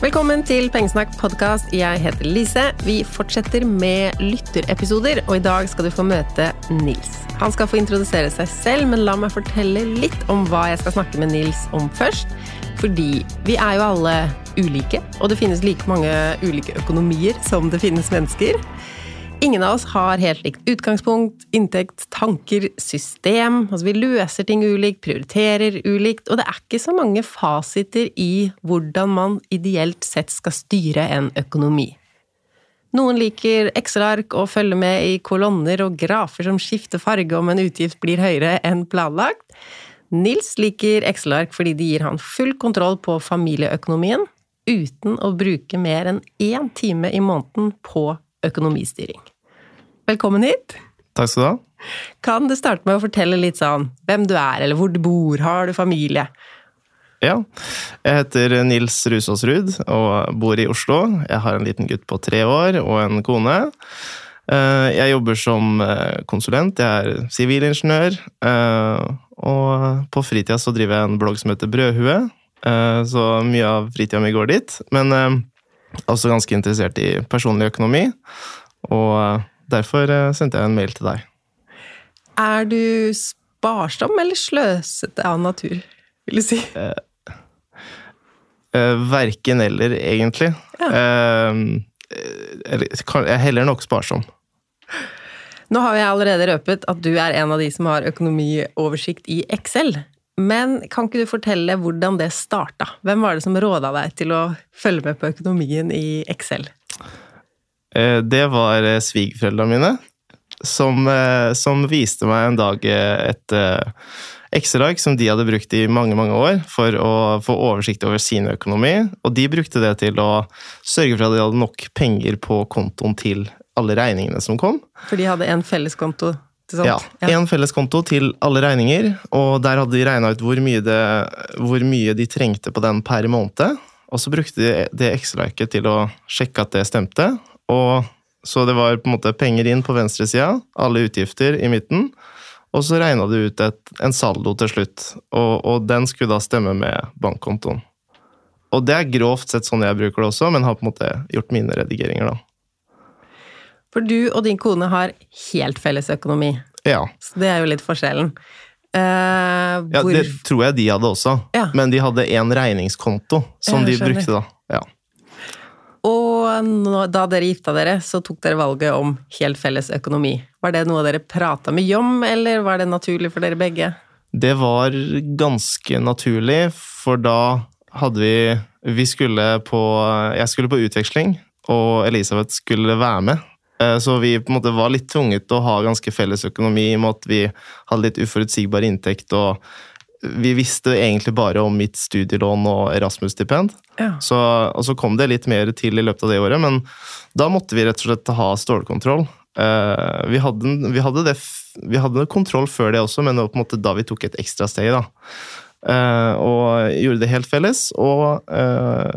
Velkommen til Pengesnakk podkast. Jeg heter Lise. Vi fortsetter med lytterepisoder, og i dag skal du få møte Nils. Han skal få introdusere seg selv, men la meg fortelle litt om hva jeg skal snakke med Nils om først. Fordi vi er jo alle ulike, og det finnes like mange ulike økonomier som det finnes mennesker. Ingen av oss har helt likt utgangspunkt, inntekt, tanker, system. Altså vi løser ting ulikt, prioriterer ulikt, og det er ikke så mange fasiter i hvordan man ideelt sett skal styre en økonomi. Noen liker Excel-ark og følger med i kolonner og grafer som skifter farge om en utgift blir høyere enn planlagt. Nils liker Excel-ark fordi de gir han full kontroll på familieøkonomien, uten å bruke mer enn én time i måneden på økonomistyring. Velkommen hit. Takk skal du ha. Kan du starte med å fortelle litt sånn hvem du er, eller hvor du bor, har du familie? Ja, jeg heter Nils Rusås Ruud og bor i Oslo. Jeg har en liten gutt på tre år og en kone. Eh, jeg jobber som eh, konsulent, jeg er sivilingeniør. Eh, og på fritida så driver jeg en blogg som heter Brødhue, så mye av fritida mi går dit. Men også ganske interessert i personlig økonomi. Og derfor sendte jeg en mail til deg. Er du sparsom eller sløsete av natur, vil du si? Verken eller, egentlig. Ja. Jeg er heller nok sparsom. Nå har jeg allerede røpet at du er en av de som har økonomioversikt i Excel. Men kan ikke du fortelle hvordan det starta? Hvem var det som råda deg til å følge med på økonomien i Excel? Det var svigerforeldrene mine, som, som, viste meg en dag et Excel-ark som de hadde brukt i mange mange år for å få oversikt over sin økonomi. Og de brukte det til å sørge for at de hadde nok penger på kontoen til alle regningene som kom. For de hadde en felleskonto? Ja, en felleskonto til alle regninger, og der hadde de regna ut hvor mye, det, hvor mye, de trengte på den per måned. Og så brukte de det Excel-arket til å sjekke at det stemte. Og så det var på en måte penger inn på venstresida, alle utgifter i midten. Og så regna det ut et, en saldo til slutt, og, og, den skulle da stemme med bankkontoen. Og det er grovt sett sånn jeg bruker det også, men har på en måte gjort mine redigeringer, da. For du og din kone har helt felles økonomi. Ja. Så det er jo litt forskjellen. Uh, ja, det tror jeg de hadde også, ja. men de hadde en regningskonto som de brukte da. Og da dere gifta dere, så tok dere valget om helt felles økonomi. Var det noe dere prata mye om, eller var det naturlig for dere begge? Det var ganske naturlig, for da hadde vi Vi skulle på Jeg skulle på utveksling, og Elisabeth skulle være med. Så vi på en måte var litt tvunget til å ha ganske felles økonomi i og med at vi hadde litt uforutsigbar inntekt. og vi visste egentlig bare om mitt studielån og Erasmus-stipend. Ja. Og så kom det litt mer til i løpet av det året, men da måtte vi rett og slett ha stålkontroll. Uh, vi, hadde, vi, hadde det, vi hadde kontroll før det også, men det var på en måte da vi tok et ekstra steg. da. Uh, og gjorde det helt felles, og uh,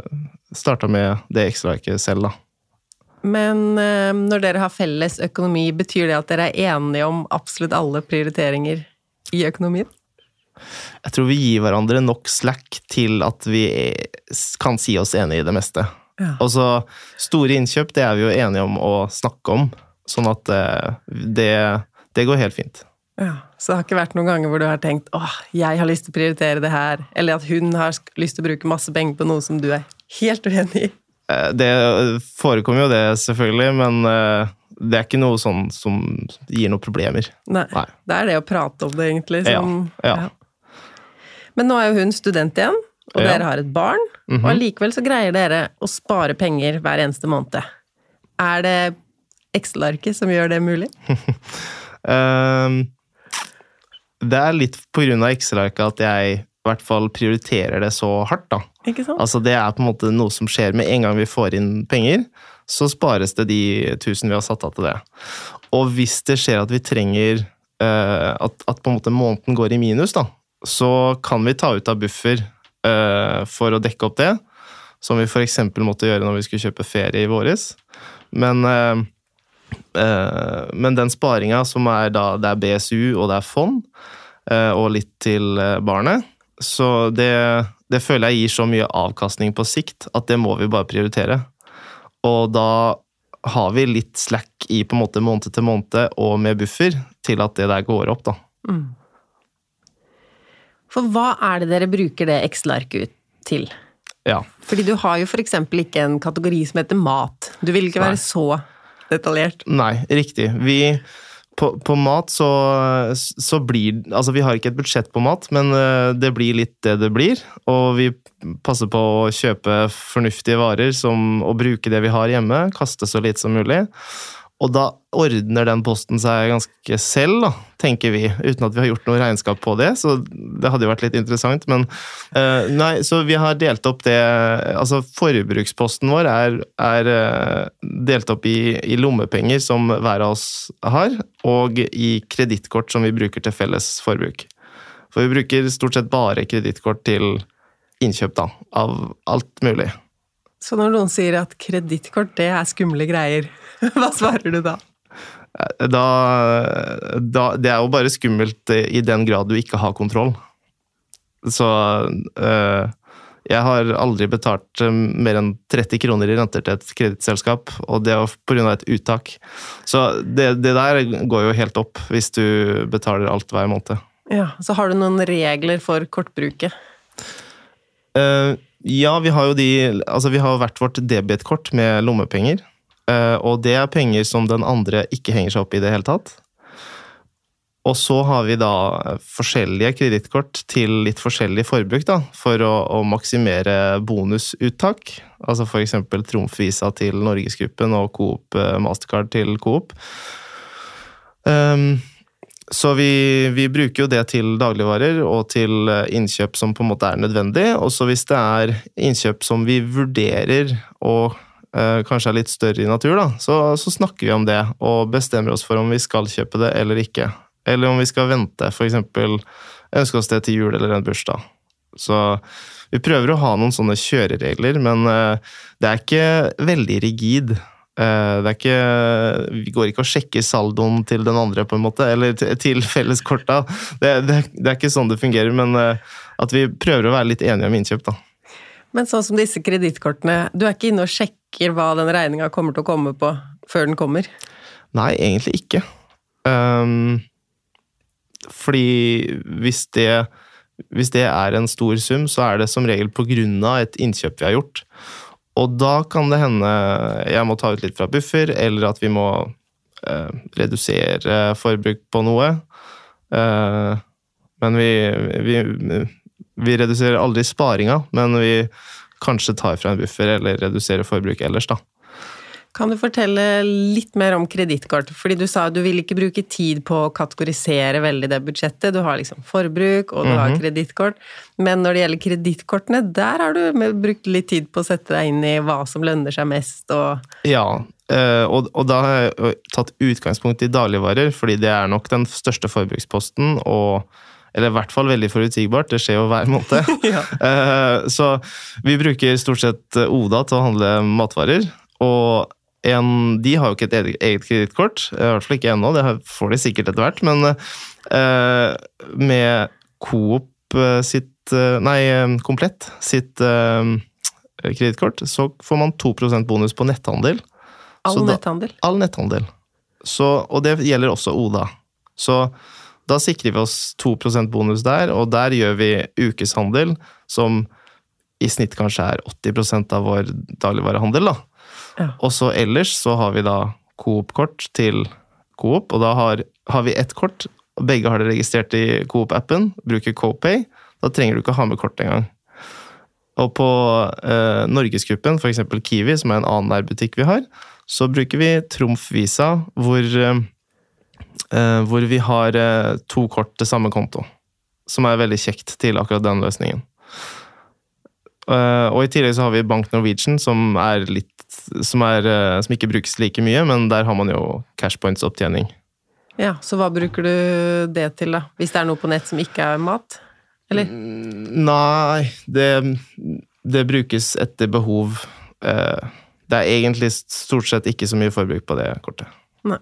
starta med det ekstraarket selv, da. Men når dere har felles økonomi, betyr det at dere er enige om absolutt alle prioriteringer i økonomien? Jeg tror vi gir hverandre nok slack til at vi kan si oss enig i det meste. Ja. Og så store innkjøp, det er vi jo enige om å snakke om, sånn at det, det går helt fint. Ja, Så det har ikke vært noen ganger hvor du har tenkt åh, jeg har lyst til å prioritere det her, eller at hun har lyst til å bruke masse penger på noe som du er helt uenig i? Det forekommer jo det, selvfølgelig, men det er ikke noe sånn som gir noen problemer. Nei, Nei. Det er det å prate om det, egentlig. Som, ja, ja. Men nå er jo hun student igjen, og Ja. dere har et barn. Mhm. Og allikevel så greier dere å spare penger hver eneste måned. Er det Excel-arket som gjør det mulig? um, det er litt på grunn av Excel-arket at jeg i hvert fall prioriterer det så hardt, da. Ikke sant? Altså, det er på en måte noe som skjer med en gang vi får inn penger, så spares det de tusen vi har satt av til det. Og hvis det skjer at vi trenger eh, at, at på en måte måneden går i minus, da, så kan vi ta ut av buffer uh, for å dekke opp det. Som vi f.eks. måtte gjøre når vi skulle kjøpe ferie i våres. Men, uh, uh, men den sparinga som er da Det er BSU og det er fond, og litt til barnet. Så det, det føler jeg gir så mye avkastning på sikt at det må vi bare prioritere. Og da har vi litt slack i på en måte måned til måned og med buffer til at det der går opp, da. Mm. For hva er det dere bruker det Excel-arket til? Ja. Fordi du har jo f.eks. ikke en kategori som heter mat. Du vil ikke Nei. være så detaljert. Nei, riktig. Vi på, på, mat så, så, blir Altså, vi har ikke et budsjett på mat, men eh, det blir litt det det blir. Og vi passer på å kjøpe fornuftige varer som, og bruke det vi har hjemme. Kaste så lite som mulig. Og da ordner den posten seg ganske selv, da, tenker vi, uten at vi har gjort noe regnskap på det. Så det hadde jo vært litt interessant, men uh, Nei, så vi har delt opp det Altså, forbruksposten vår er, er uh, delt opp i, i, lommepenger som hver av oss har, og i kredittkort som vi bruker til felles forbruk. For vi bruker stort sett bare kredittkort til innkjøp, da, av alt mulig. Så når noen sier at kredittkort, det er skumle greier, hva svarer du da? da? da? Det er jo bare skummelt i den grad du ikke har kontroll. Så øh, jeg har aldri betalt eh, mer enn 30 kroner i renter til et kredittselskap, og det er pga. et uttak. Så det, det, der går jo helt opp hvis du betaler alt hver måned. Ja, Så har du noen regler for kortbruket? Uh, ja, vi har jo de Altså, vi har hvert vårt debitkort med lommepenger. Eh, og det er penger som den andre ikke henger seg opp i det hele tatt. Og så har vi da forskjellige kredittkort til litt forskjellig forbruk, da, for å, å maksimere bonusuttak. Altså f.eks. Trumf-visa til Norgesgruppen og Coop eh, Mastercard til Coop. Um, så vi, vi, bruker jo det til dagligvarer og til eh, innkjøp som på en måte er nødvendig. Også hvis det er innkjøp som vi vurderer og øh, kanskje er litt større i natur, da, så, så, snakker vi om det og bestemmer oss for om vi skal kjøpe det eller ikke. Eller om vi skal vente, f.eks. ønske oss det til jul eller en bursdag. Så vi prøver å ha noen sånne kjøreregler, men øh, det er ikke veldig rigid. Eh, det er ikke, vi går ikke og sjekker saldoen til den andre, på en måte, eller til felleskorta. Det, det, det er ikke sånn det fungerer, men eh, at vi prøver å være litt enige om innkjøp, da. Men sånn som disse kredittkortene, du er ikke inne og sjekker hva den regninga kommer til å komme på før den kommer? Nei, egentlig ikke. Um, fordi hvis det, hvis det er en stor sum, så er det som regel på grunn av et innkjøp vi har gjort. Og da kan det hende jeg må ta ut litt fra buffer, eller at vi må eh, redusere forbruk på noe. Eh, men vi, vi, vi, reduserer aldri sparinga, men vi kanskje tar fra en buffer eller reduserer forbruk ellers, da. Kan du fortelle litt mer om kredittkort? Fordi du sa at du vil ikke bruke tid på å kategorisere veldig det budsjettet. Du har liksom forbruk, og du mm -hmm. har mhm. kredittkort. Men når det gjelder kredittkortene, der har du brukt litt tid på å sette deg inn i hva som lønner seg mest, og Ja, eh, og, og da har jeg tatt utgangspunkt i dagligvarer, fordi det er nok den største forbruksposten. og eller i hvert fall veldig forutsigbart, det skjer jo hver måned. ja. Eh, så vi bruker stort sett Oda til å handle matvarer. Og en, de har jo ikke et eget, kredittkort, i hvert fall ikke ennå, det får de sikkert etter hvert. Men eh, med Coop eh, sitt eh, Nei, eh, Komplett sitt eh, kredittkort, så får man 2% bonus på netthandel. All da, netthandel? All netthandel. Så, og det gjelder også Oda. Så da sikrer vi oss 2% bonus der, og der gjør vi ukeshandel, som i snitt kanskje er 80% av vår dagligvarehandel. da. Og så ellers så har vi da Coop-kort til Coop, og da har, har vi ett kort. og Begge har det registrert i Coop-appen, bruker Copay. Da trenger du ikke ha med kort engang. Og på eh, Norgesgruppen, f.eks. Kiwi, som er en annen nærbutikk vi har, så bruker vi Trumf Visa, hvor, eh, hvor vi har eh, to kort til samme konto. Som er veldig kjekt til akkurat den løsningen. Uh, og i tillegg så har vi Bank Norwegian, som, er litt, som, er, uh, som ikke brukes like mye, men der har man jo cashpoints-opptjening. Ja, Så hva bruker du det til, da? Hvis det er noe på nett som ikke er mat? Eller? Mm, nei, det, det, brukes etter behov. Uh, det er egentlig stort sett ikke så mye forbruk på det kortet. Nei.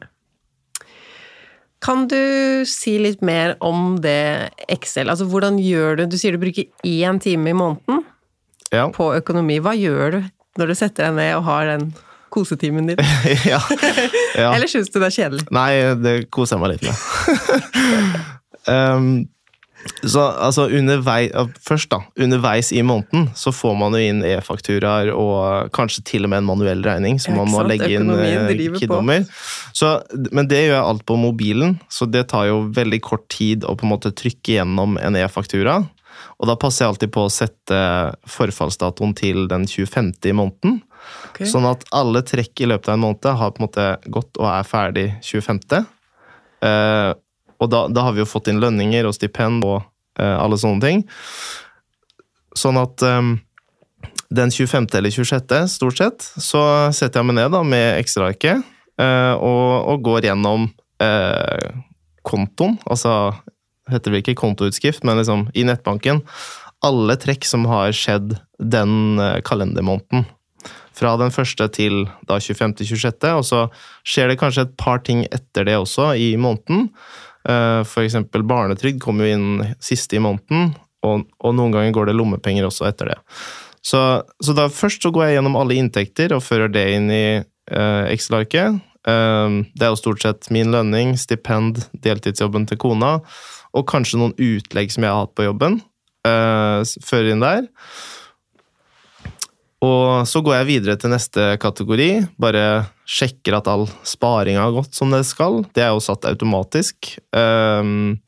Kan du si litt mer om det Excel? Altså hvordan gjør du Du sier du bruker én time i måneden Ja. på økonomi. Hva gjør du når du setter deg ned og har den kosetimen din? ja. ja. Eller syns du det er kjedelig? Nei, det koser jeg meg litt med. um, så altså underveis, Først, da. Underveis i måneden så får man jo inn e-fakturaer og kanskje til og med en manuell regning, så man må sant? legge inn eh. KID-nummer. Så, Men det gjør jeg alt på mobilen, så det tar jo veldig kort tid å på en måte trykke gjennom en e-faktura. Og da passer jeg alltid på å sette forfallsdatoen til den 25. i måneden. Okay. Sånn at alle trekk i løpet av en måned har på en måte gått og er ferdig 25. Uh, og da, da har vi jo fått inn lønninger og stipend og uh, alle sånne ting. Sånn at um, den 25. eller 26., stort sett, så setter jeg meg ned da med ekstraarket uh, og, og går gjennom eh, kontoen. Altså heter det ikke kontoutskrift, men liksom i nettbanken. Alle trekk som har skjedd den eh, kalendermåneden. Fra den første til da 25.-26., og så skjer det kanskje et par ting etter det også i måneden. F.eks. For eksempel barnetrygd kommer jo inn siste i måneden, og, og noen ganger går det lommepenger også etter det. Så, så da først så går jeg gjennom alle inntekter og fører det inn i uh, Excel-arket. Eh, det er jo stort sett min lønning, stipend, deltidsjobben til kona, og kanskje noen utlegg som jeg har hatt på jobben. uh, før inn der. Og så går jeg videre til neste kategori. Bare sjekker at all sparing har gått som det skal. Det er jo satt automatisk. Um,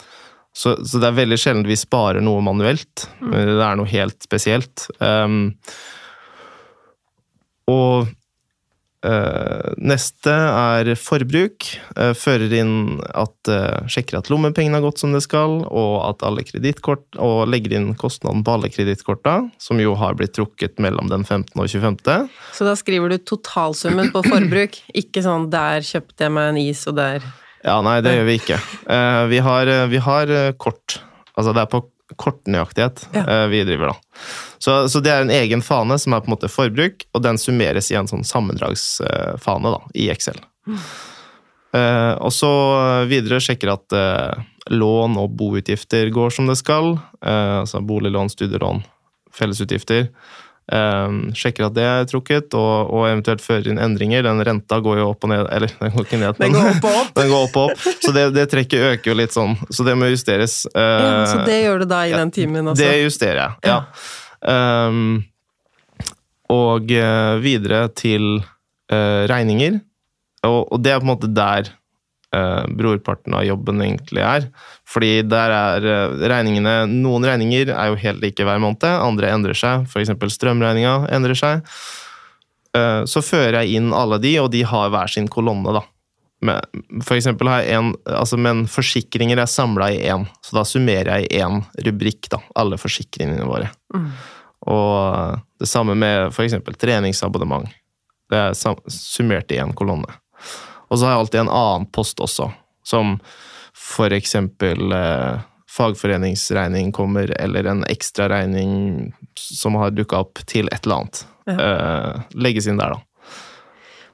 så, så det er veldig sjelden vi sparer noe manuelt. Det er noe helt spesielt. Um, og neste er forbruk. Eh, fører inn at eh, Sjekker at lommepengene har gått som det skal, og at alle kredittkort Og legger inn kostnaden på alle kredittkorta, som jo har blitt trukket mellom den 15. og 25. Så da skriver du totalsummen på forbruk, ikke sånn 'der kjøpte jeg meg en is', og der Ja, nei, det gjør vi ikke. Eh, vi, har, vi har eh, kort. Altså det er på kortnøyaktighet Ja. eh, vi driver, da. Så, så det er en egen fane som er på en måte forbruk, og den summeres i en sånn sammendragsfane da, i Excel. Uh, og så videre sjekker at uh, lån og boutgifter går som det skal. Uh, altså boliglån, studielån, fellesutgifter. Sjekker at det er trukket, og, og eventuelt fører inn endringer. Den renta går jo opp og ned, eller den går ikke ned, Den går opp og opp. den går opp og opp. Så det, det trekket øker jo litt sånn, så det må justeres. Ja, så det gjør du da i den timen også? det justerer jeg, ja. Um, og eh, videre til uh, regninger. Og, og det er på en måte der uh, brorparten av jobben egentlig er. Fordi der er uh, regningene Noen regninger er jo helt like hver måned, andre endrer seg. F.eks. strømregninga endrer seg. Så fører jeg inn alle de, og de har hver sin kolonne, da. For eksempel har jeg en, altså, Men forsikringer er samla i én, så da summerer jeg i én rubrikk, da. Alle forsikringene våre. Og det samme med f.eks. treningsabonnement. Det er summert i én kolonne. Og så har jeg alltid en annen post også, som eksempel eh, fagforeningsregning kommer, eller en ekstraregning som har dukka opp til et eller annet. Eh, legges inn der, da.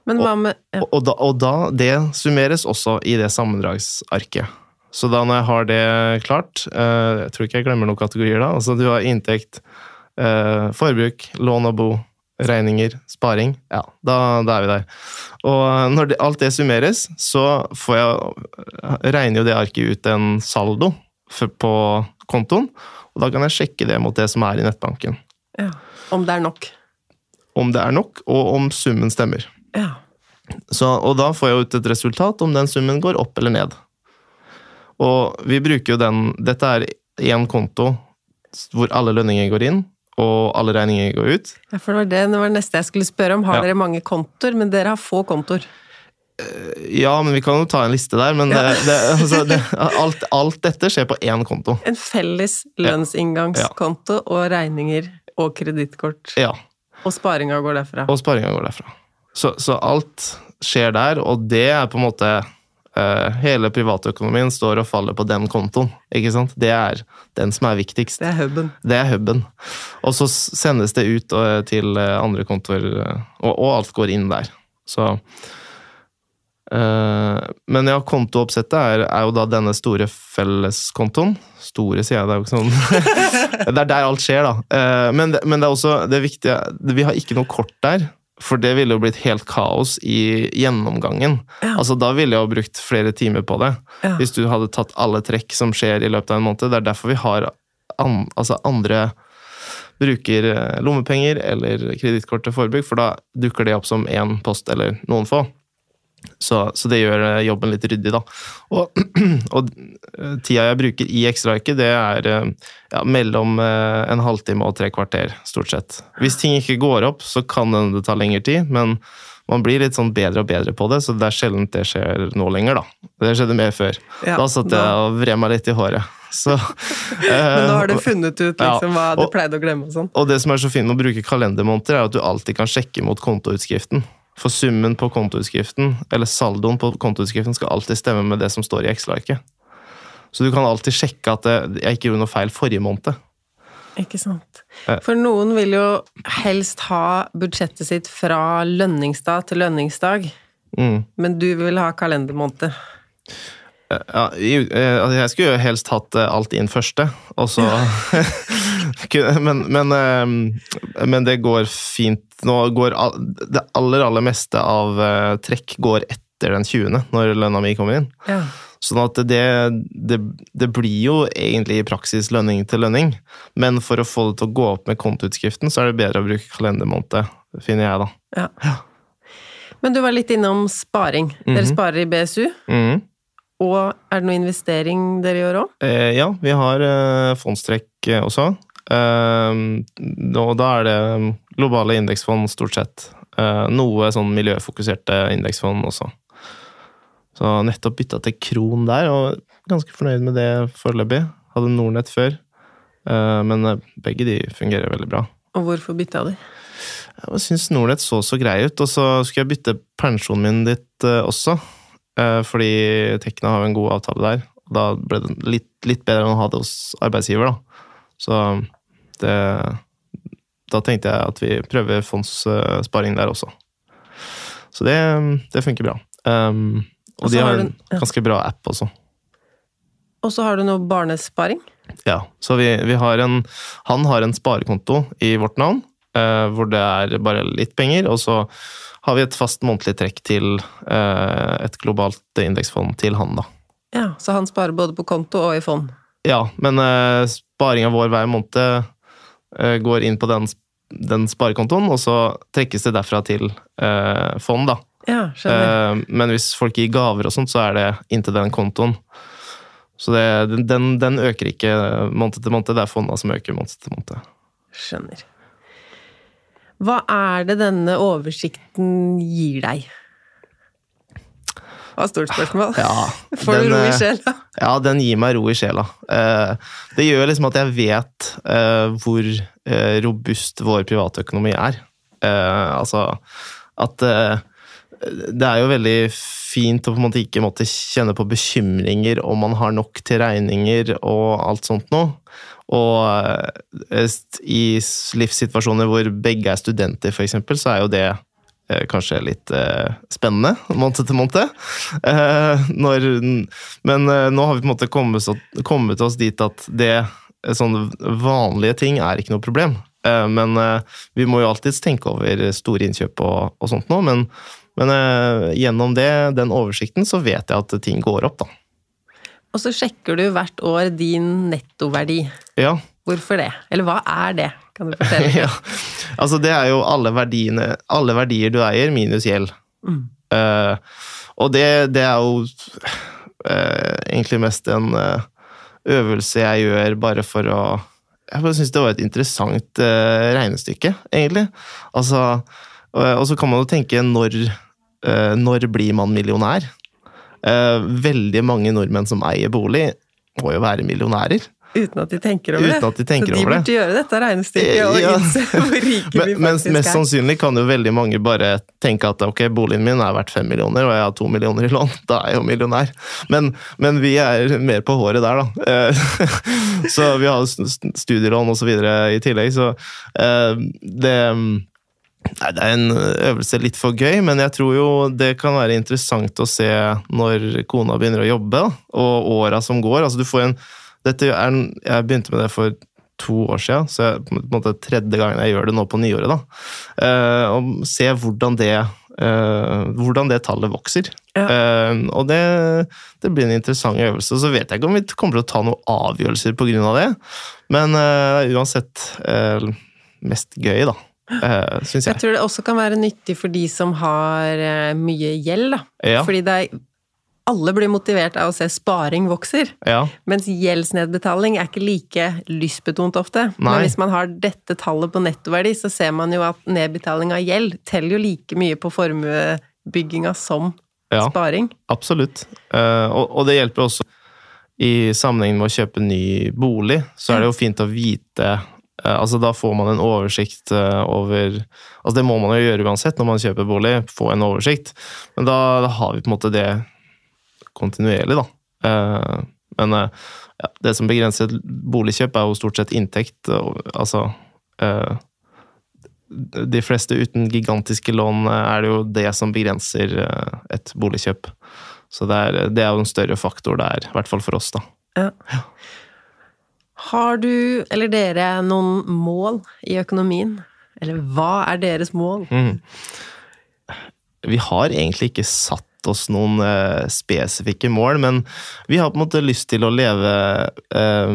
Men hva med ja. Og, og, da, og da, det summeres også i det sammendragsarket. Så da når jeg har det klart eh, Jeg tror ikke jeg glemmer noen kategorier da. Altså du har inntekt, eh, forbruk, lån og bo, regninger, sparing. Ja, da, da er vi der. Og når det, alt det summeres, så får jeg regner jo det arket ut en saldo for, på kontoen. Og da kan jeg sjekke det mot det som er i nettbanken. ja. Om det er nok? Om det er nok, og om summen stemmer. Ja. Så, og da får jeg ut et resultat om den summen går opp eller ned. Og vi bruker jo den Dette er én konto hvor alle lønninger går inn, og alle regninger går ut. Ja, for det var det, det var neste jeg skulle spørre om. Har Ja. dere mange kontoer? Men dere har få kontoer. Ja, men vi kan jo ta en liste der, men det, det, altså, det, alt, alt dette skjer på én konto. En felles lønnsinngangskonto og regninger og kredittkort. Ja, Og sparinga går derfra. Og sparinga går derfra. Så, så alt skjer der, og det er på en måte eh, Hele privatøkonomien står og faller på den kontoen. ikke sant? Det er den som er viktigst. Det er huben. Det er huben. Og så sendes det ut eh, til eh, andre kontoer, eh, og, og alt går inn der. Så Eh, men ja, kontooppsettet er, er jo da denne store felleskontoen. Store, sier jeg, det er jo ikke sånn Det er der alt skjer, da. Eh, men, det, men det er også det viktige Vi har ikke noe kort der. For det ville jo blitt helt kaos i gjennomgangen. Ja. Altså Da ville jeg jo brukt flere timer på det. Ja. Hvis du hadde tatt alle trekk som skjer i løpet av en måned. Det er derfor vi har an, altså andre bruker eh, lommepenger eller kredittkort til forbruk, for da dukker det opp som én post eller noen få. Så, så det gjør eh, jobben litt ryddig, da. Og, og eh, tida jeg bruker i ekstraarket, det er eh, ja, mellom en halvtime og tre kvarter, stort sett. Hvis ting ikke går opp, så kan det ta lengre tid, men man blir litt sånn bedre og bedre på det, så det er sjelden det skjer nå lenger, da. Det skjedde mer før. Ja, da satt jeg og vred meg litt i håret. Så, Men nå har du funnet ut Ja, liksom, hva du og- pleide å glemme og sånn. og det som er så fint med å bruke kalendermåneder, er at du alltid kan sjekke mot kontoutskriften. For summen på kontoutskriften, eller saldoen på kontoutskriften, skal alltid stemme med det som står i Excel-arket. Så du kan alltid sjekke at det- jeg ikke gjorde noe feil forrige måned. Ikke sant. For noen vil jo helst ha budsjettet sitt fra lønningsdag til lønningsdag, Mm. men du vil ha kalendermåned. Ja, eh, altså, jeg skulle jo helst hatt eh, alt inn første, og så men, men, eh, men det går fint. Nå går det aller, aller meste av eh, trekk går etter den 20., når lønna mi kommer inn. Ja. Sånn at det, det, det blir jo egentlig i praksis lønning til lønning, men for å få det til å gå opp med kontoutskriften, så er det bedre å bruke kalendermåned, finner jeg, da. ja. Men du var litt innom sparing. Dere Mhm. sparer i BSU, Mhm. og er det noe investering dere gjør òg? Eh, ja, vi har eh, fondstrekk eh, også. Eh, og da er det globale indeksfond, stort sett. Eh, noe sånn miljøfokuserte indeksfond også. Så nettopp bytta til Kron der, og ganske fornøyd med det foreløpig. Hadde Nordnett før, men eh, begge de fungerer veldig bra. Og hvorfor bytta de? Jeg syns Nordnett så så grei ut, og så skulle jeg bytte pensjonen min dit eh, også. fordi Tekna har en god avtale der. Da ble det litt, litt bedre enn å ha det hos arbeidsgiver, da. Så det Da tenkte jeg at vi prøver fondssparing der også. Så det, det funker bra. Um, Og Også de har har en ja. ganske bra app også. Og så har du noe barnesparing. Ja, så vi, vi har en Han har en sparekonto i vårt navn, eh, hvor det er bare litt penger, og så har vi et fast månedlig trekk til eh, et globalt indeksfond til han, da. Ja, Så han sparer både på konto og i fond. Ja, men eh, sparinga vår hver måned eh, går inn på den, den sparekontoen, og så trekkes det derfra til eh, fond, da. Ja. Eh, men hvis folk gir gaver og sånt, så er det inntil den kontoen. Så det, den, den øker ikke måned til måned, det er fonda som øker måned til måned. Skjønner. Hva er det denne oversikten gir deg? Var et stort spørsmål. Ja, Får du ro i eh, sjela? Ja, den gir meg ro i sjela. Eh, Det gjør liksom at jeg vet eh, hvor robust vår privatøkonomi er. Altså at det er jo veldig fint å på en måte ikke måtte kjenne på bekymringer om man har nok til regninger og alt sånt noe. Og i livssituasjoner hvor begge er studenter, eksempel, så er jo det kanskje litt eh, spennende måned til måned. Eh, når, men eh, nå har vi på en måte kommet, så- kommet oss dit at det eh, sånne vanlige ting er ikke noe problem. Eh, men eh, vi må jo alltids tenke over store innkjøp og, og sånt nå. Men, men eh, gjennom det, den oversikten, så vet jeg at ting går opp, da. Og så sjekker du hvert år din nettoverdi. Ja, Hvorfor det? Eller hva er det? Kan du fortelle? ja. Altså, det er jo alle verdiene Alle verdier du eier, minus gjeld. Mm. Uh, og det, det er jo uh, egentlig mest en uh, øvelse jeg gjør bare for å Jeg bare syns det var et interessant regnestykke, egentlig. Altså, og, så kan man jo tenke når, når blir man millionær? Veldig mange nordmenn som eier bolig, må jo være millionærer. Uten at de tenker over det. De tenker så de over det. burde gjøre dette regnestykket og Ja. innse hvor rike vi faktisk mens er. mest sannsynlig kan jo veldig mange bare tenke at ok, boligen min er verdt fem millioner, og jeg har to millioner i lån. Da er jeg jo millionær. Men, men vi er mer på håret der, da. Eh, så vi har st- st- studielån videre i tillegg, så eh, det Nei, Det er en øvelse litt for gøy, men jeg tror jo det kan være interessant å se når kona begynner å jobbe, og åra som går. Altså, du får en, dette er, jeg begynte med det for to år siden, så jeg, på en måte tredje gangen jeg gjør det nå på nyåret. da. uh, og se hvordan det, uh, hvordan det tallet vokser. Ja. Uh, og det, det blir en interessant øvelse. Så vet jeg ikke om vi kommer til å ta noen avgjørelser pga. det, men eh, uansett eh, mest gøy, da. Uh, Jeg jeg. tror det også kan være nyttig for de som har uh, mye gjeld, da. Ja. Fordi det er alle blir motivert av å se sparing vokser, Ja. mens gjeldsnedbetaling er ikke like lystbetont ofte. Nei. Men hvis man har dette tallet på nettoverdi, så ser man jo at nedbetaling av gjeld teller jo like mye på formuebygginga som ja. sparing. Absolutt. Eh, og, det hjelper også i sammenheng med å kjøpe ny bolig, så er det jo fint å vite eh, Altså Da får man en oversikt eh, over Altså Det må man jo gjøre uansett når man kjøper bolig, få en oversikt. Men da, da har vi på en måte det kontinuerlig, da. Eh, men eh, ja, det som begrenser boligkjøp, er jo stort sett inntekt. Altså eh, De fleste uten gigantiske lån er det jo det som begrenser et boligkjøp. Så det er, det er jo en større faktor der, i hvert fall for oss, da. Ja. Har du, eller dere, noen mål i økonomien? Eller hva er deres mål? Mm. Vi har egentlig ikke satt oss noen eh, spesifikke mål, men vi har på en måte lyst til å leve eh,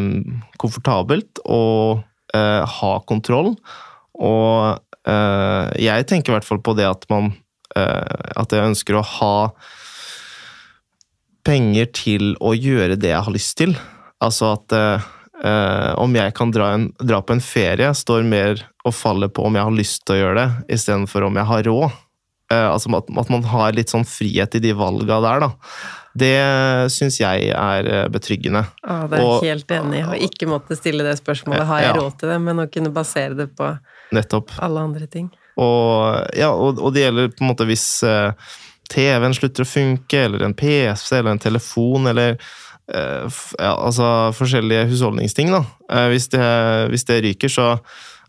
komfortabelt og eh, ha kontroll. Og eh, jeg tenker i hvert fall på det at man eh, At jeg ønsker å ha penger til å gjøre det jeg har lyst til. Altså at Uh, om jeg kan dra, en, dra på en ferie, står mer og faller på om jeg har lyst til å gjøre det, istedenfor om jeg har råd. Eh, altså at, at man har litt sånn frihet i de valga der, da. Det syns jeg er eh, betryggende. Ja, det er Og- jeg helt enig i. Å ikke måtte stille det spørsmålet har jeg Ja. råd til det, men å kunne basere det på Nettopp. alle andre ting. Og, ja, og, og det gjelder på en måte hvis eh, TV-en slutter å funke, eller en PC eller en telefon, eller eh, f- ja, altså forskjellige husholdningsting. da. Eh, hvis, det, hvis det ryker, så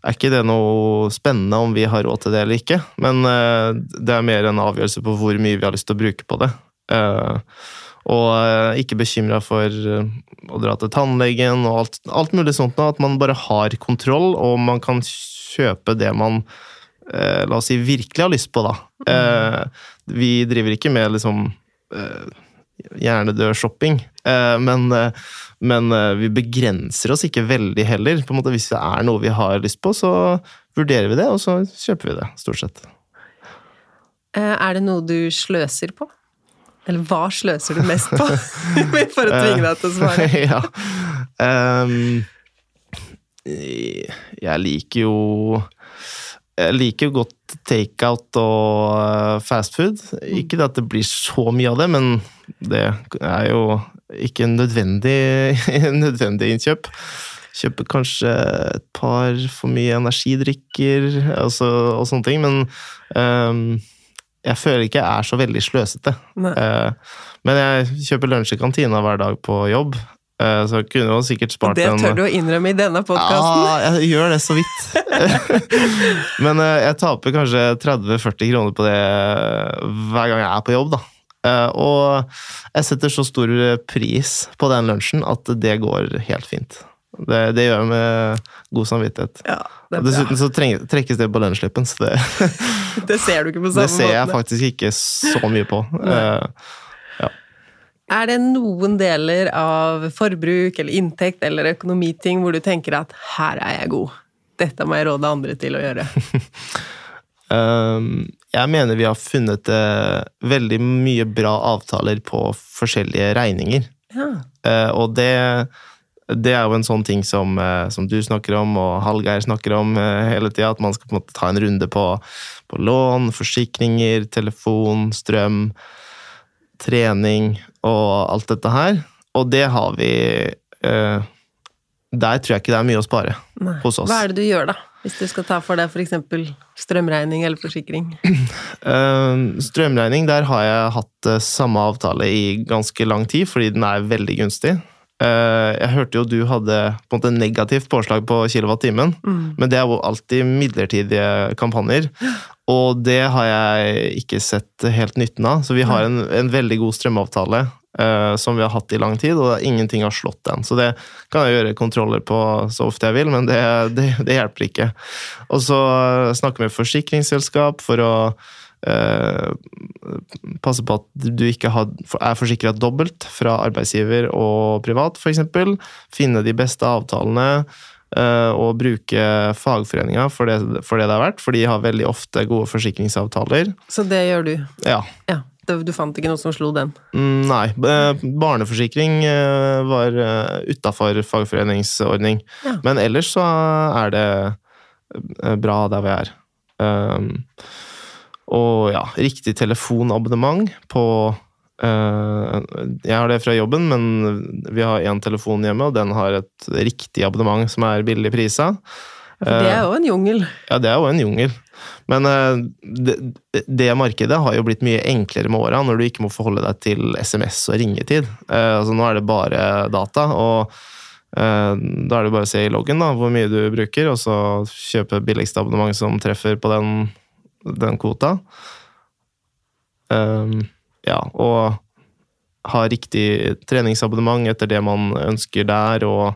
er ikke det noe spennende om vi har råd til det eller ikke. Men eh, det er mer en avgjørelse på hvor mye vi har lyst til å bruke på det. Eh, og eh, ikke bekymra for å dra til tannlegen og alt, alt mulig sånt. At man bare har kontroll, og man kan kjøpe det man la oss si virkelig har lyst på, da. Mm. vi driver ikke med liksom eh, hjernedød shopping, eh, men, eh, men eh, vi begrenser oss ikke veldig heller. På en måte Hvis det er noe vi har lyst på, så vurderer vi det, og så kjøper vi det, stort sett. Er det noe du sløser på? Eller hva sløser du mest på? For å tvinge deg til å svare. ja. Um, jeg liker jo Jeg liker jo godt takeout og eh, fastfood. Ikke at det blir så mye av det, men det er jo ikke en nødvendig, nødvendig innkjøp. Kjøper kanskje et par for mye energidrikker altså, og sånne ting, men um, jeg føler ikke jeg er så veldig sløsete. Eh, men jeg kjøper lunsj i kantina hver dag på jobb, så kunne man sikkert spart Det en tør du å innrømme i denne podkasten. Ja, jeg gjør det så vidt. Men eh, jeg taper kanskje 30-40 kroner på det hver gang jeg er på jobb, da. Eh, Og jeg setter så stor pris på den lunsjen at det går helt fint. Det, det gjør jeg med god samvittighet. Ja, det, er dessuten så treng, trekkes det på lønnsslippen, så det, det ser du ikke på samme måte. det ser jeg måten. faktisk ikke så mye på. Eh, Er det noen deler av forbruk eller inntekt eller økonomiting hvor du tenker at her er jeg god, dette må jeg råde andre til å gjøre? Um, jeg mener vi har funnet eh, veldig mye bra avtaler på forskjellige regninger. Ja. Eh, og det, det er jo en sånn ting som, eh, som du snakker om, og Hallgeir snakker om hele tida. At man skal på en måte ta en runde på, på lån, forsikringer, telefon, strøm, trening og alt dette her. Og det har vi eh, Der tror jeg ikke det er mye å spare Nei. hos oss. Hva er det du gjør, da? Hvis du skal ta for deg f.eks. strømregning eller forsikring? Eh, strømregning, der har jeg hatt eh, samme avtale i ganske lang tid, fordi den er veldig gunstig. Uh, jeg hørte jo du hadde på en måte negativt påslag på kilowattimen, mm. men det er jo alltid midlertidige kampanjer. Og det har jeg ikke sett helt nytten av. Så vi har en, en veldig god strømavtale uh, som vi har hatt i lang tid, og ingenting har slått den. Så det kan jeg gjøre kontroller på så ofte jeg vil, men det, det, det hjelper ikke. Og så snakke med forsikringsselskap for å uh, passe på at du ikke har, er forsikra dobbelt fra arbeidsgiver og privat, f.eks. Finne de beste avtalene. Eh, og bruke fagforeninga for det, for det det er verdt, for de har veldig ofte gode forsikringsavtaler. Så det gjør du. Ja, Ja. Du fant ikke noe som slo den? Mm, Nei. eh, Barneforsikring eh, var utafor fagforeningsordning. Ja. Men ellers så er det bra der vi er. Um, og ja, riktig telefonabonnement på Jeg har det fra jobben, men vi har én telefon hjemme, og den har et riktig abonnement som er billig prisa. Det er jo en jungel. Ja, det er jo en jungel. Men eh, det, det markedet har jo blitt mye enklere med åra, når du ikke må forholde deg til SMS og ringetid. Eh, altså Nå er det bare data, og eh, da er det bare å se i loggen da, hvor mye du bruker, og så kjøpe billigste abonnement som treffer på den, den kvota. Um, ja, og ha riktig treningsabonnement etter det man ønsker der, og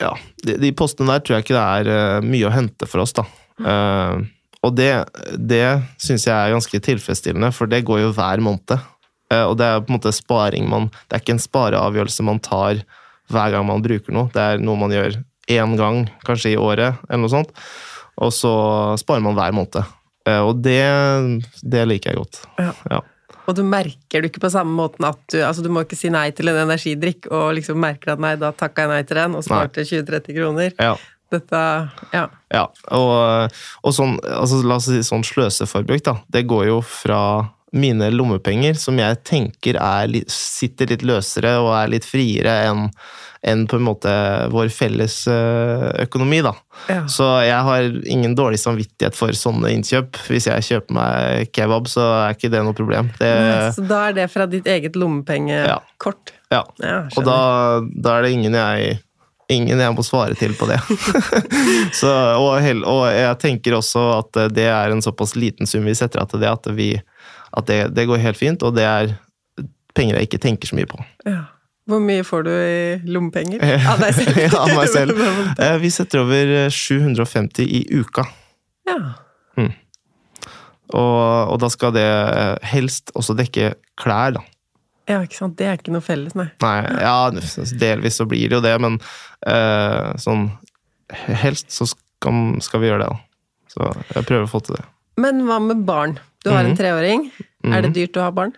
ja, de, de postene der tror jeg ikke det er eh, mye å hente for oss, da. Uh, og det, det syns jeg er ganske tilfredsstillende, for det går jo hver måned. Uh, og det er på en måte sparing man Det er ikke en spareavgjørelse man tar hver gang man bruker noe. Det er noe man gjør én gang, kanskje i året, eller noe sånt. Og så sparer man hver måned. Uh, og det, det liker jeg godt. Ja. Ja. Og du merker du ikke på samme måten at du Altså, du må ikke si nei til en energidrikk og liksom merker at nei, da takka jeg nei til den og sparte 20-30 kroner. Ja. Dette Ja. Ja, og, og sånn, altså la oss si sånn sløseforbruk, da. Det går jo fra mine lommepenger, som jeg tenker er sitter litt løsere og er litt friere enn enn på en måte vår felles eh, økonomi, da. Ja. Så jeg har ingen dårlig samvittighet for sånne innkjøp. Hvis jeg kjøper meg kebab, så er ikke det noe problem. Det, Så da er det fra ditt eget lommepengekort? ja. Ja, Og da, da er det ingen jeg Ingen jeg må svare til på det. så, og, og jeg tenker også at det er en såpass liten sum vi setter av til det, at, vi, at det, det går helt fint, og det er penger jeg ikke tenker så mye på. Ja. Hvor mye får du i lommepenger? Eh, Av deg selv? Ja, av meg selv. Eh, Vi setter over 750 i uka, Ja. og, og da skal det helst også dekke klær, da. ja, ikke sant. Det er ikke noe felles, nei. Nei, ja, delvis så blir det jo det, men uh, sånn Helst så skal, skal vi gjøre det, da. Så jeg prøver å få til det. Men hva med barn? Du har en treåring. treåring. Er det dyrt å ha barn?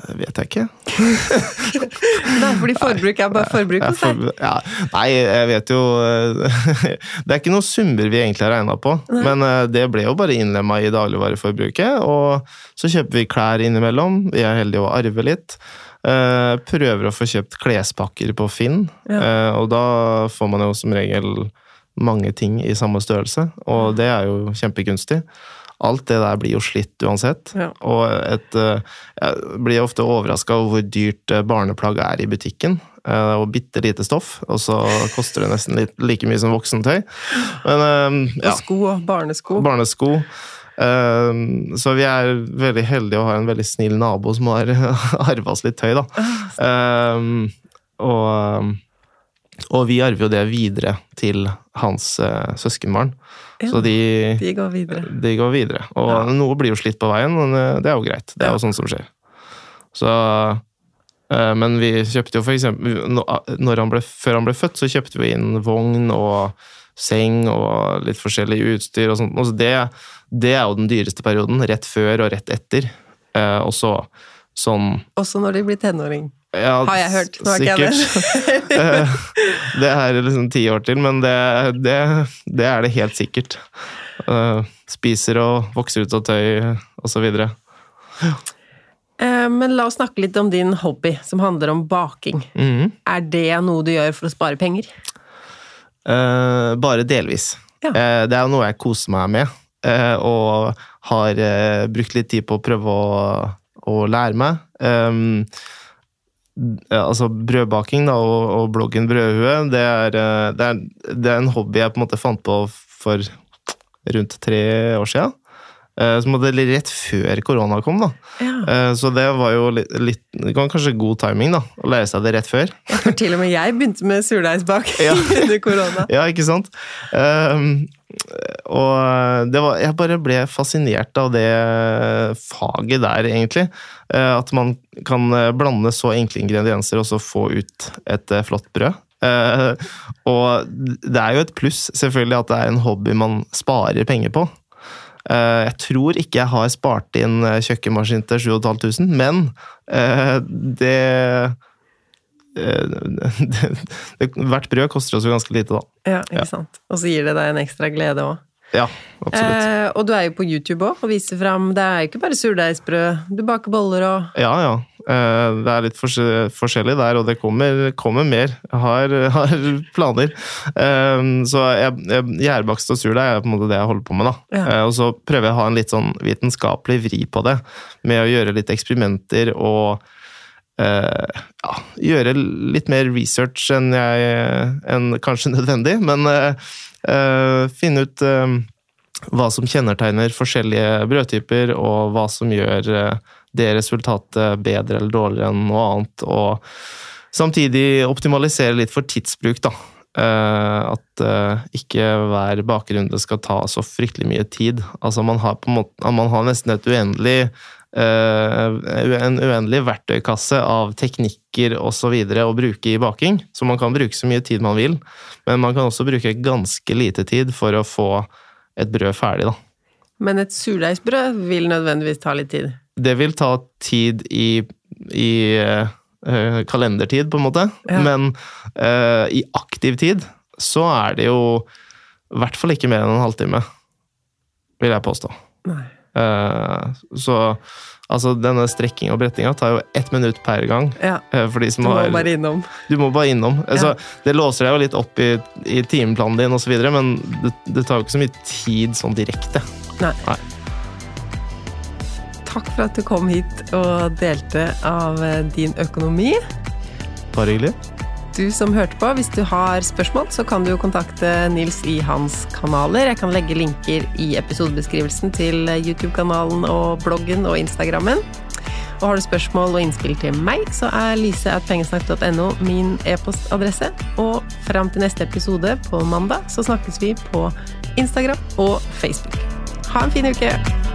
Det vet jeg ikke. Nei, fordi forbruk er bare forbruk hos deg. ja, nei, jeg vet jo eh, Det er ikke noen summer vi egentlig har regna på, men eh, det ble jo bare innlemma i dagligvareforbruket. Og så kjøper vi klær innimellom. Vi er heldige å arve litt. Eh, Prøver å få kjøpt klespakker på Finn, Ja. eh, og da får man jo som regel mange ting i samme størrelse, og det er jo kjempekunstig. Alt det der blir jo slitt uansett. Ja. Og et, eh, jeg blir ofte overraska over hvor dyrt eh, barneplagg er i butikken. Eh, Og bitte lite stoff, og så koster det nesten litt, like mye som voksentøy. Men ja. Og sko barnesko. barnesko. Så vi er veldig heldige å ha en veldig snill nabo som har arva oss litt tøy, da. Og, og vi arver jo det videre til hans søskenbarn. Ja, Så de de går de går videre. Og Ja. noe blir jo slitt på veien, men eh, det er jo greit. Det er jo sånt som skjer. Så eh, Men vi kjøpte jo for eksempel når han ble, Før han ble født, så kjøpte vi inn vogn og seng og litt forskjellig utstyr og sånt. Og så det, det er jo den dyreste perioden. Rett før og rett etter. Eh, og så sånn Også når de blir tenåring. Ja, Har jeg hørt. Nå er sikkert. det. Er liksom ti år til, men det, det, det er det helt sikkert. Eh, spiser og vokser ut av tøy, osv. Eh, Men la oss snakke litt om din hobby, som handler om baking. Mhm. Er det noe du gjør for å spare penger? Eh, bare delvis. Ja. Eh, det er jo noe jeg koser meg med, eh, og har eh, brukt litt tid på å prøve å, å lære meg. Altså brødbaking da, og, og bloggen Brødhue, det er, eh, det, er, det er en hobby jeg på en måte fant på for rundt tre år sia. Som hadde rett før korona kom, da. Ja. Så det var jo litt, litt det var kanskje god timing, da. Å lære seg det rett før. Ja, for til og med jeg begynte med surdeigsbak Ja. under korona. Ja, ikke sant? Um, og det var, jeg bare ble fascinert av det faget der, egentlig. Eh, At man kan eh, blande så enkle ingredienser og så få ut et eh, flott brød. Eh, Og det er jo et pluss, selvfølgelig, at det er en hobby man sparer penger på. Eh, Jeg tror ikke jeg har spart inn eh, kjøkkenmaskin til 7500, men eh, det, det, det Hvert brød koster også ganske lite, da. Ja, ikke sant. Og så gir det deg en ekstra glede òg. Ja, absolutt. Eh, og du er jo på YouTube òg og viser fram Det er jo ikke bare surdeigsbrød. Du baker boller og Ja, ja. Eh, Det er litt forskje- forskjellig der, og det kommer, kommer mer. Jeg har, har planer. Eh, Så gjærbakst og surdeig er på en måte det jeg holder på med. da. Ja. Eh, Og så prøver jeg å ha en litt sånn vitenskapelig vri på det, med å gjøre litt eksperimenter og eh, ja, gjøre litt mer research enn, jeg, enn kanskje nødvendig, men eh, finne ut eh, hva som kjennetegner forskjellige brødtyper, og hva som gjør eh, det resultatet bedre eller dårligere enn noe annet. Og samtidig optimalisere litt for tidsbruk, da. Eh, at eh, ikke hver bakerunde skal ta så fryktelig mye tid. Altså man har, måte, man har nesten et uendelig eh, en uendelig verktøykasse av teknikker osv. å bruke i baking. Så man kan bruke så mye tid man vil, men man kan også bruke ganske lite tid for å få et brød ferdig, da. Men et surdeigsbrød vil nødvendigvis ta litt tid. Det vil ta tid i, i uh, kalendertid, på en måte. Ja. Men uh, i aktiv tid så er det jo i hvert fall ikke mer enn en halvtime, vil jeg påstå. Nei. Eh, så altså, denne strekking og brettinga tar jo ett minutt per gang. Ja, eh, for de du må har bare innom. Du må bare innom. Altså, Det låser deg jo litt opp i, i timeplanen din osv., men det, det tar jo ikke så mye tid sånn direkte. Nei. Nei. Takk for at du kom hit og delte av eh, din økonomi. Bare hyggelig. Du som hørte på, hvis du har spørsmål, så kan du kontakte Nils i hans kanaler. Jeg kan legge linker i episodebeskrivelsen til YouTube-kanalen og bloggen og Instagrammen. Og har du spørsmål og innspill til meg, så er lise.pengesnakk.no min e-postadresse. Og fram til neste episode på mandag, så snakkes vi på Instagram og Facebook. Ha en fin uke!